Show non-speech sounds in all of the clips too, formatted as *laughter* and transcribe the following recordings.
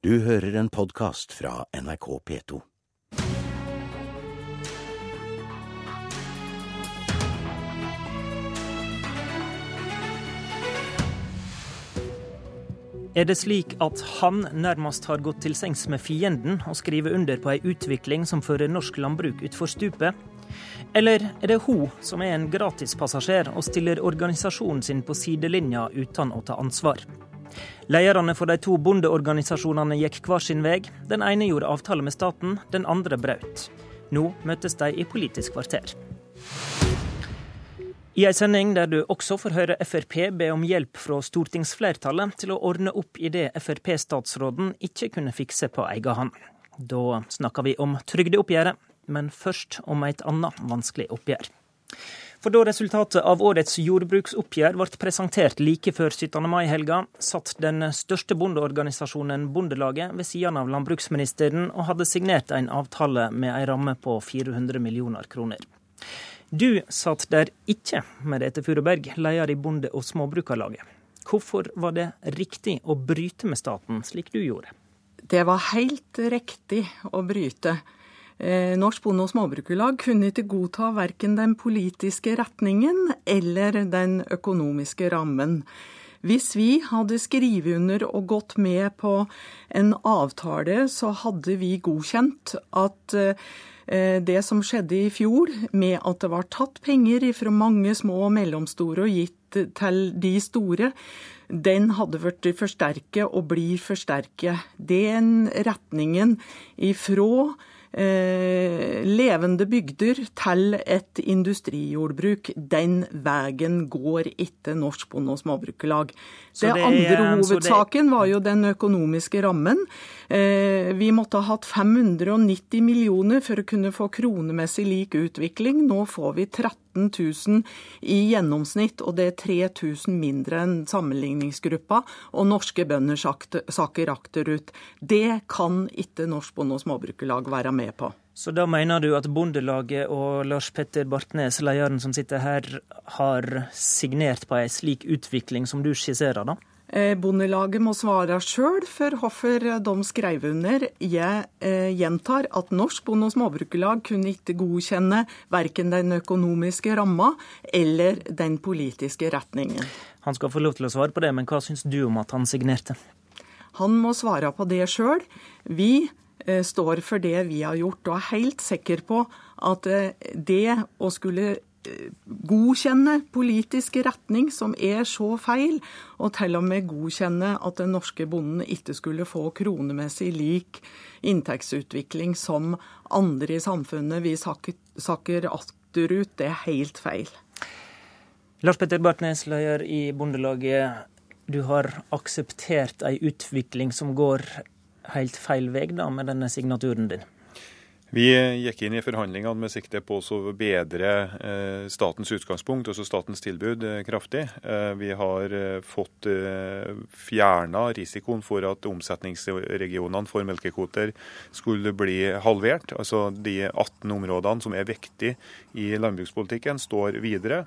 Du hører en podkast fra NRK P2. Er det slik at han nærmest har gått til sengs med fienden og skriver under på ei utvikling som fører norsk landbruk utfor stupet? Eller er det hun som er en gratispassasjer og stiller organisasjonen sin på sidelinja uten å ta ansvar? Lederne for de to bondeorganisasjonene gikk hver sin vei. Den ene gjorde avtale med staten, den andre brøt. Nå møtes de i Politisk kvarter. I ei sending der du også får høre Frp be om hjelp fra stortingsflertallet til å ordne opp i det Frp-statsråden ikke kunne fikse på egen hånd. Da snakker vi om trygdeoppgjøret, men først om et annet vanskelig oppgjør. For da resultatet av årets jordbruksoppgjør ble presentert like før 17. mai-helga, satt den største bondeorganisasjonen Bondelaget ved siden av landbruksministeren og hadde signert en avtale med en ramme på 400 millioner kroner. Du satt der ikke, Merete Furuberg, leder i Bonde- og Småbrukarlaget. Hvorfor var det riktig å bryte med staten, slik du gjorde? Det var helt riktig å bryte. Eh, Norsk Bonde- og Småbrukerlag kunne ikke godta verken den politiske retningen eller den økonomiske rammen. Hvis vi hadde skrevet under og gått med på en avtale, så hadde vi godkjent at eh, det som skjedde i fjor, med at det var tatt penger fra mange små og mellomstore og gitt til de store, den hadde vært forsterket og blir forsterket. Den retningen ifra eh, levende bygder til et industrijordbruk. Den veien går ikke Norsk Bonde- og Småbrukerlag. Den andre hovedsaken var jo den økonomiske rammen. Eh, vi måtte ha hatt 590 millioner for å kunne få kronemessig lik utvikling. Nå får vi 13 000 i gjennomsnitt, og det er 3000 mindre enn sammenligningsgruppa. Og norske bønder sakker akterut. Det kan ikke Norsk Bonde- og Småbrukerlag være med på. Så da mener du at Bondelaget og Lars Petter Bartnes, lederen som sitter her, har signert på ei slik utvikling som du skisserer, da? Eh, Bondelaget må svare sjøl for hvorfor de skrev under. Jeg eh, gjentar at Norsk Bonde- og Småbrukerlag kunne ikke godkjenne verken den økonomiske ramma eller den politiske retningen. Han skal få lov til å svare på det, men hva syns du om at han signerte? Han må svare på det sjøl. Vi eh, står for det vi har gjort, og er helt sikker på at det å skulle godkjenne politisk retning som er så feil, og til og med godkjenne at den norske bonden ikke skulle få kronemessig lik inntektsutvikling som andre i samfunnet, vi sakker, sakker akterut, det er helt feil. Lars Petter Bartnes, leder i Bondelaget. Du har akseptert ei utvikling som går helt feil vei da, med denne signaturen din? Vi gikk inn i forhandlingene med sikte på å bedre eh, statens utgangspunkt, altså statens tilbud, eh, kraftig. Eh, vi har eh, fått eh, fjerna risikoen for at omsetningsregionene for melkekvoter skulle bli halvert. Altså De 18 områdene som er viktige i landbrukspolitikken, står videre.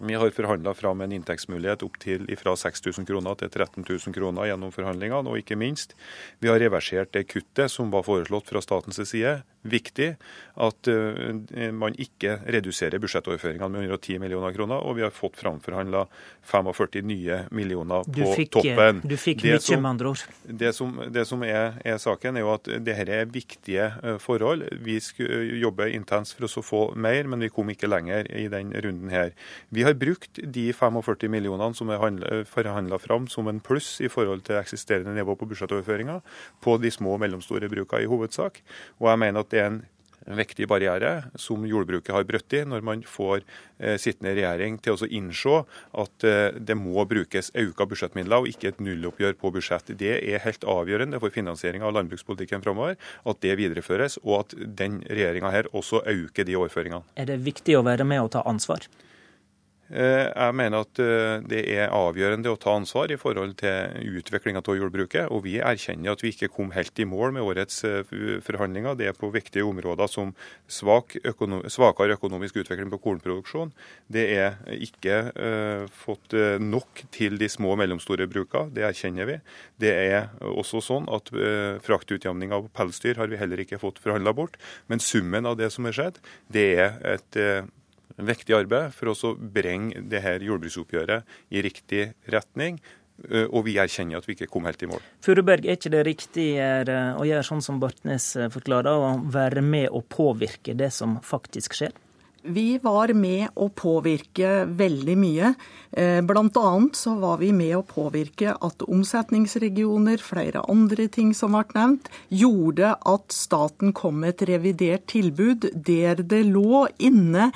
Vi har forhandla fram en inntektsmulighet opp til fra 6000 kroner til 13 000 kroner gjennom forhandlingene. Og ikke minst, vi har reversert det kuttet som var foreslått fra statens side. Viktig at uh, man ikke reduserer budsjettoverføringene med 110 millioner kroner. Og vi har fått framforhandla 45 nye millioner Du på fikk, toppen. du fikk Det mye, som- med andre ord. det som, det som er, er saken, er jo at dette er viktige eh, forhold. Vi jobber jobbe intenst for å få mer, men vi kom ikke lenger i den runden her. Vi har brukt de 45 millionene som er forhandla fram som en pluss i forhold til eksisterende nivå på budsjettoverføringer på de små og mellomstore brukene i hovedsak. Og jeg mener at det er en viktig barriere som jordbruket har brutt i, når man får eh, sittende regjering til å innse at eh, det må brukes økte budsjettmidler og ikke et nulloppgjør på budsjett. Det er helt avgjørende for finansieringa av landbrukspolitikken framover at det videreføres, og at den regjeringa her også øker de overføringene. Er det viktig å være med og ta ansvar? Eh, jeg mener at eh, det er avgjørende å ta ansvar i forhold til utviklinga av jordbruket. Og vi erkjenner at vi ikke kom helt i mål med årets eh, forhandlinger. Det er på viktige områder som svak økonom svakere økonomisk utvikling på kornproduksjon. Det er ikke uh, fått nok til de små og mellomstore brukene, det erkjenner vi. Det er også sånn at uh, fraktutjamninga på pelsdyr har vi heller ikke fått forhandla bort. Men summen av det som er skjedd, det er et uh, viktig arbeid for å bringe det her jordbruksoppgjøret i riktig retning. Eh, og vi erkjenner at vi ikke kom helt i mål. Furuberg, er ikke det riktig å gjøre sånn som Bartnes eh, forklarer, å være med og påvirke det som faktisk skjer? Vi var med å påvirke veldig mye. Bl.a. så var vi med å påvirke at omsetningsregioner, flere andre ting som ble nevnt, gjorde at staten kom med et revidert tilbud der det lå inne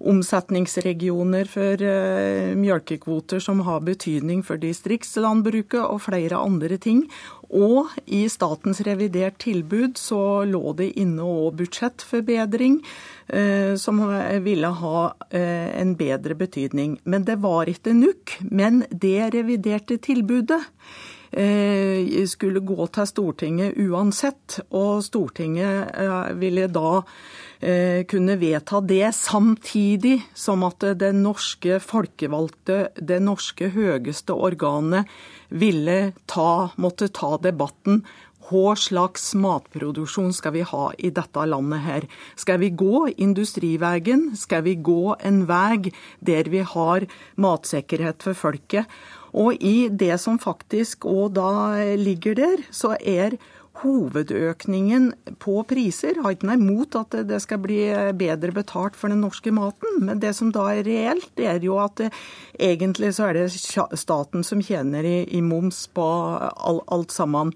omsetningsregioner for uh, mjølkekvoter som har betydning for distriktslandbruket og flere andre ting. Og i statens revidert tilbud så lå det inne òg budsjettforbedring, uh, som ville ha en bedre betydning. Men det var ikke nok. Men det reviderte tilbudet skulle gå til Stortinget uansett, og Stortinget ville da Eh, kunne vedta det, samtidig som at det norske folkevalgte, det norske høyeste organet, ville ta, måtte ta debatten hva slags matproduksjon skal vi ha i dette landet her? Skal vi gå industriveien? Skal vi gå en vei der vi har matsikkerhet for folket? Og i det som faktisk òg da ligger der, så er hovedøkningen på priser. Har ikke noe imot at det skal bli bedre betalt for den norske maten, men det som da er reelt, det er jo at det, egentlig så er det staten som tjener i, i moms på all, alt sammen.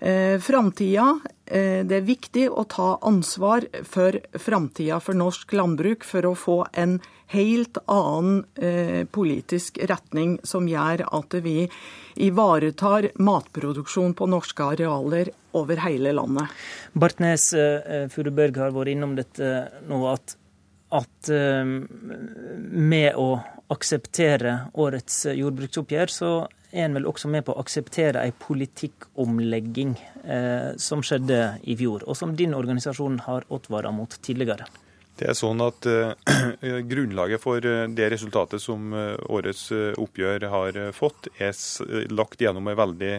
Eh, framtida, eh, det er viktig å ta ansvar for framtida for norsk landbruk for å få en helt annen eh, politisk retning som gjør at vi ivaretar matproduksjon på norske arealer over hele landet. Bartnes eh, Furuberg har vært innom dette nå, at, at med å akseptere årets jordbruksoppgjør, så er en vel også med på å akseptere ei politikkomlegging eh, som skjedde i fjor, og som din organisasjon har advart mot tidligere. Det er sånn at uh, *clears throat* Grunnlaget for eh, det resultatet som uh, årets oppgjør har fått, er lagt gjennom en veldig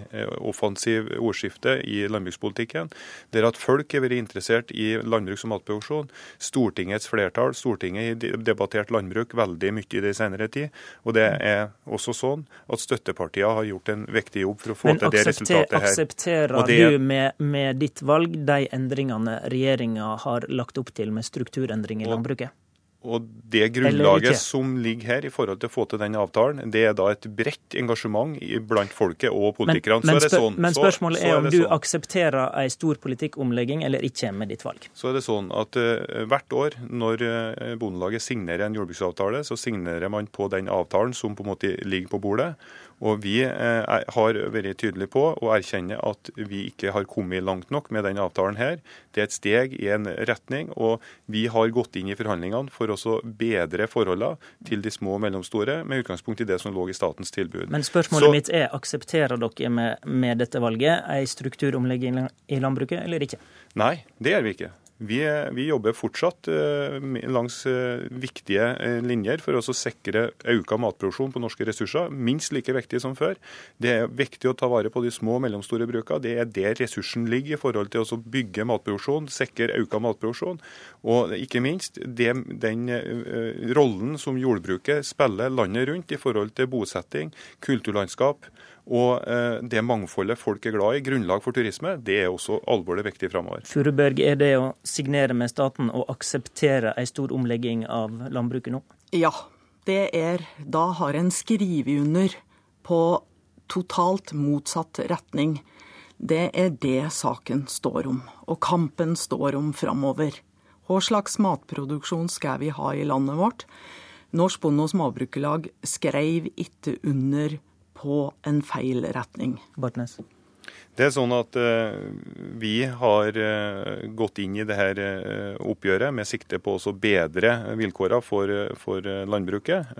offensiv ordskifte i landbrukspolitikken. Der at folk har vært interessert i landbruks- og matproduksjon. Stortingets flertall, Stortinget har debattert landbruk veldig mye i det senere tid. Og det er også sånn at støttepartiene har gjort en viktig jobb for å få Men til det resultatet her. Men aksepterer det... du med, med ditt valg de endringene regjeringa har lagt opp til med strukturendringer? Endring i landbruket? Og Det grunnlaget som ligger her i forhold til å få til den avtalen, det er da et bredt engasjement blant folket og politikerne. Men, men, spør, sånn, men spørsmålet så, så er, om er du sånn. aksepterer en stor politikkomlegging eller ikke med ditt valg? Så er det sånn at uh, Hvert år når uh, Bondelaget signerer en jordbruksavtale, så signerer man på den avtalen som på en måte ligger på bordet. Og Vi eh, har vært tydelige på å erkjenne at vi ikke har kommet langt nok med denne avtalen. her. Det er et steg i en retning, og vi har gått inn i forhandlingene for å bedre forholdene til de små og mellomstore, med utgangspunkt i det som lå i statens tilbud. Men spørsmålet Så, mitt er, aksepterer dere med, med dette valget en strukturomlegging i landbruket, eller ikke? Nei, det gjør vi ikke. Vi, vi, jobber fortsatt eh, langs eh, viktige eh, linjer for å sikre økt matproduksjon på norske ressurser, minst like viktig som før. Det er viktig å ta vare på de små og mellomstore brukene. Det er der ressursen ligger i forhold til å bygge matproduksjon, sikre økt matproduksjon. Og ikke minst det, den rollen som jordbruket spiller landet rundt i forhold til bosetting, kulturlandskap og eh, det mangfoldet folk er glad i, grunnlag for turisme, det er også alvorlig viktig framover. Furuberg, er det å signere med staten og akseptere en stor omlegging av landbruket nå? Ja, det er Da har en skrevet under på totalt motsatt retning. Det er det saken står om, og kampen står om framover. Hva slags matproduksjon skal vi ha i landet vårt? Norsk Bonde- og Småbrukerlag skrev ikke under på en feil retning. Bartnes. Det er sånn at uh, Vi har uh, gått inn i det her uh, oppgjøret med sikte på å bedre vilkårene for, for landbruket.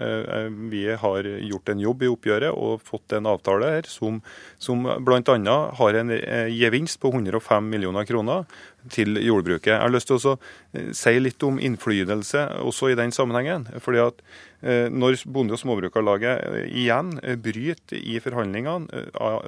Vi har gjort en jobb i oppgjøret og fått en avtale her som, som bl.a. har en gevinst på 105 millioner kroner til jordbruket. Jeg har lyst til å si litt om innflytelse også i den sammenhengen. fordi at Når Bonde- og Småbrukarlaget igjen bryter i forhandlingene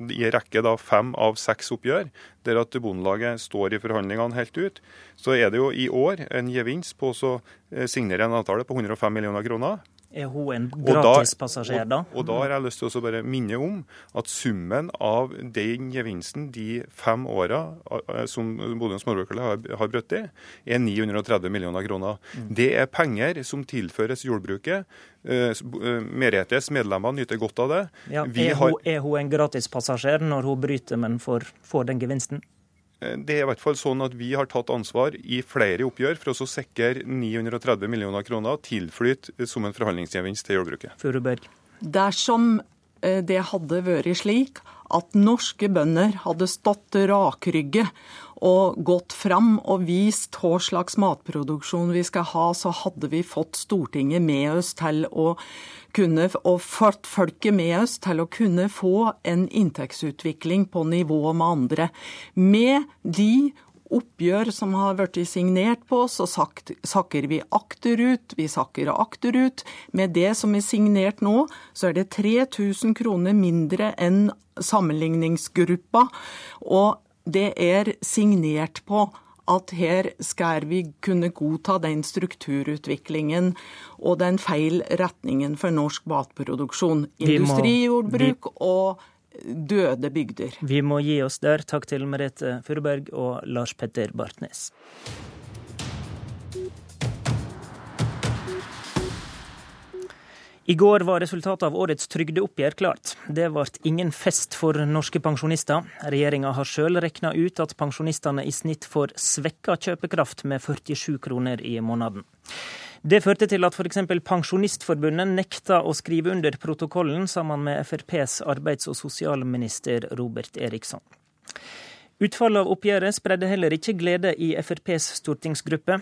i en rekke da fem av seks oppgjør, der at Bondelaget står i forhandlingene helt ut, så er det jo i år en gevinst på å eh, signere en avtale på 105 millioner kroner. Er hun en gratispassasjer, da? Og, og, da har jeg lyst til å bare minne om at summen av den gevinsten de fem åra eh, som Bodø småbrukarlag har, har brutt i, er 930 millioner kroner. Mm. Det er penger som tilføres jordbruket. Uh, Meretes medlemmer nyter godt av det. Ja, er, hun, er hun en gratispassasjer når hun bryter, men får, får den gevinsten? Eh, det er i hvert fall sånn at Vi har tatt ansvar i flere oppgjør for å sikre 930 millioner kroner tilflyt som en forhandlingsgevinst til jordbruket. Furuberg. Dersom eh, det hadde vært slik at norske bønder hadde stått rakrygge og gått fram og vist hva slags matproduksjon vi skal ha, så hadde vi fått Stortinget med oss til å kunne, og fått folket med oss til å kunne få en inntektsutvikling på nivå med andre. Med de oppgjør som har blitt signert på, så sakker vi akterut. Vi sakker akterut. Med det som er signert nå, så er det 3000 kroner mindre enn sammenligningsgruppa. Og det er signert på at her skal vi kunne godta den strukturutviklingen og den feil retningen for norsk matproduksjon. Industrijordbruk og døde bygder. Vi må gi oss der. Takk til Merete Furberg og Lars Petter Bartnes. I går var resultatet av årets trygdeoppgjør klart. Det ble ingen fest for norske pensjonister. Regjeringa har sjøl regna ut at pensjonistene i snitt får svekka kjøpekraft med 47 kroner i måneden. Det førte til at f.eks. Pensjonistforbundet nekta å skrive under protokollen sammen med FrPs arbeids- og sosialminister Robert Eriksson. Utfallet av oppgjøret spredde heller ikke glede i FrPs stortingsgruppe.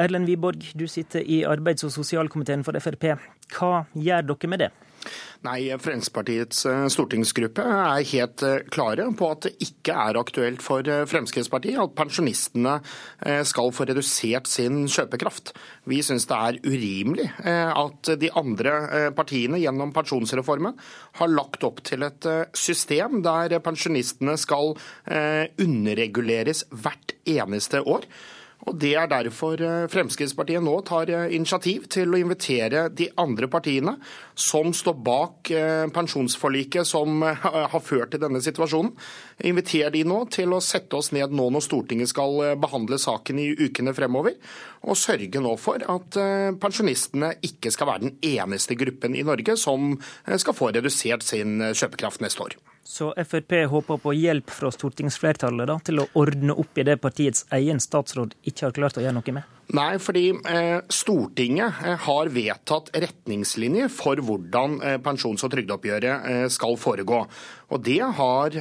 Erlend Wiborg, du sitter i arbeids- og sosialkomiteen for Frp. Hva gjør dere med det? Nei, Fremskrittspartiets eh, stortingsgruppe er helt eh, klare på at det ikke er aktuelt for eh, Fremskrittspartiet at pensjonistene skal få redusert sin kjøpekraft. Vi syns det er urimelig at de andre partiene gjennom pensjonsreformen har lagt opp til et system der pensjonistene skal underreguleres hvert eneste år. Og Det er derfor eh, Fremskrittspartiet nå tar eh, initiativ til å invitere de andre partiene som står bak eh, pensjonsforliket som har ført til denne situasjonen. Inviter de nå til å sette oss ned nå når Stortinget skal behandle saken i ukene fremover, og sørge nå for at pensjonistene ikke skal være den eneste gruppen i Norge som skal få redusert sin kjøpekraft neste år. Så Frp håper på hjelp fra stortingsflertallet da, til å ordne opp i det partiets egen statsråd ikke har klart å gjøre noe med? Nei, fordi eh, Stortinget eh, har vedtatt retningslinjer for hvordan eh, pensjons- og trygdeoppgjøret skal foregå. Og Det har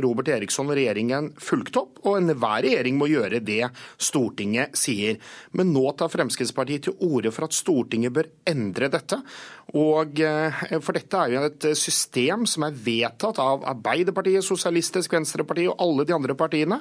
Robert Eriksson og regjeringen fulgt opp, og enhver regjering må gjøre det Stortinget sier. Men nå tar Fremskrittspartiet til orde for at Stortinget bør endre dette. Og For dette er jo et system som er vedtatt av Arbeiderpartiet, Sosialistisk Venstreparti og alle de andre partiene.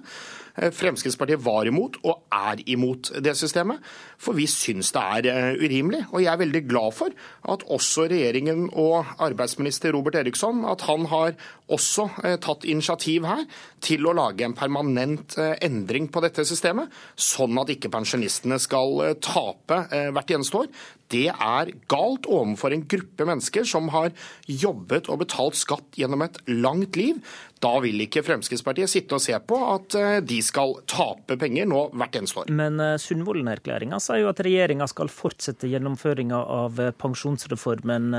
Fremskrittspartiet var imot, og er imot det systemet. For vi syns det er eh, urimelig. Og jeg er veldig glad for at også regjeringen og arbeidsminister Robert Eriksson at han har også eh, tatt initiativ her til å lage en permanent eh, endring på dette systemet, sånn at ikke pensjonistene skal tape hvert eneste år. Det er galt overfor en gruppe mennesker som har jobbet og betalt skatt gjennom et langt liv. Da vil ikke Fremskrittspartiet sitte og se på at eh, de skal tape penger nå hvert eneste år. Men uh, Sundvolden-erklæringa sier jo at regjeringa skal fortsette gjennomføringa av eh, pensjonsreformen.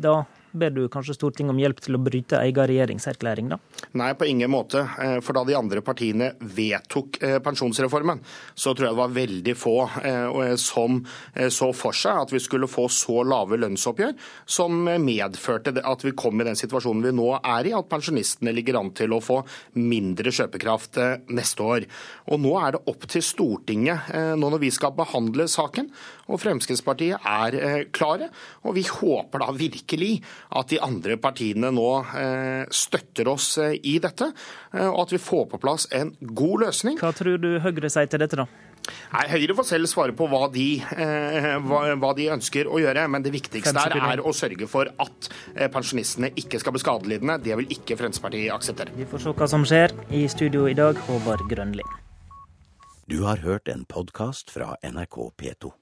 da ber du kanskje Stortinget om hjelp til å bryte egen regjeringserklæring, da? Nei, på ingen måte. Eh, for da de andre partiene vedtok eh, pensjonsreformen, så tror jeg det var veldig få eh, som så for seg at vi skulle få så lave lønnsoppgjør, som medførte at vi kom i den situasjonen vi nå er i, at pensjonistene ligger an til å få mindre kjøpekraft neste år. Og nå er det opp til Stortinget, nå når vi skal behandle saken, og Fremskrittspartiet er klare. Og vi håper da virkelig at de andre partiene nå støtter oss i dette, eh, og at vi får på plass en god løsning. Hva tror du Høyre sier til dette, da? Nei, Høyre får selv svare på hva de, eh, hva, hva de, ønsker å gjøre. Men det viktigste der er å sørge for at eh, pensjonistene ikke skal bli skadelidende. Det vil ikke Fremskrittspartiet akseptere. Vi får se hva som skjer. I studio i dag, Håvard Grønli. Du har hørt en podkast fra NRK P2.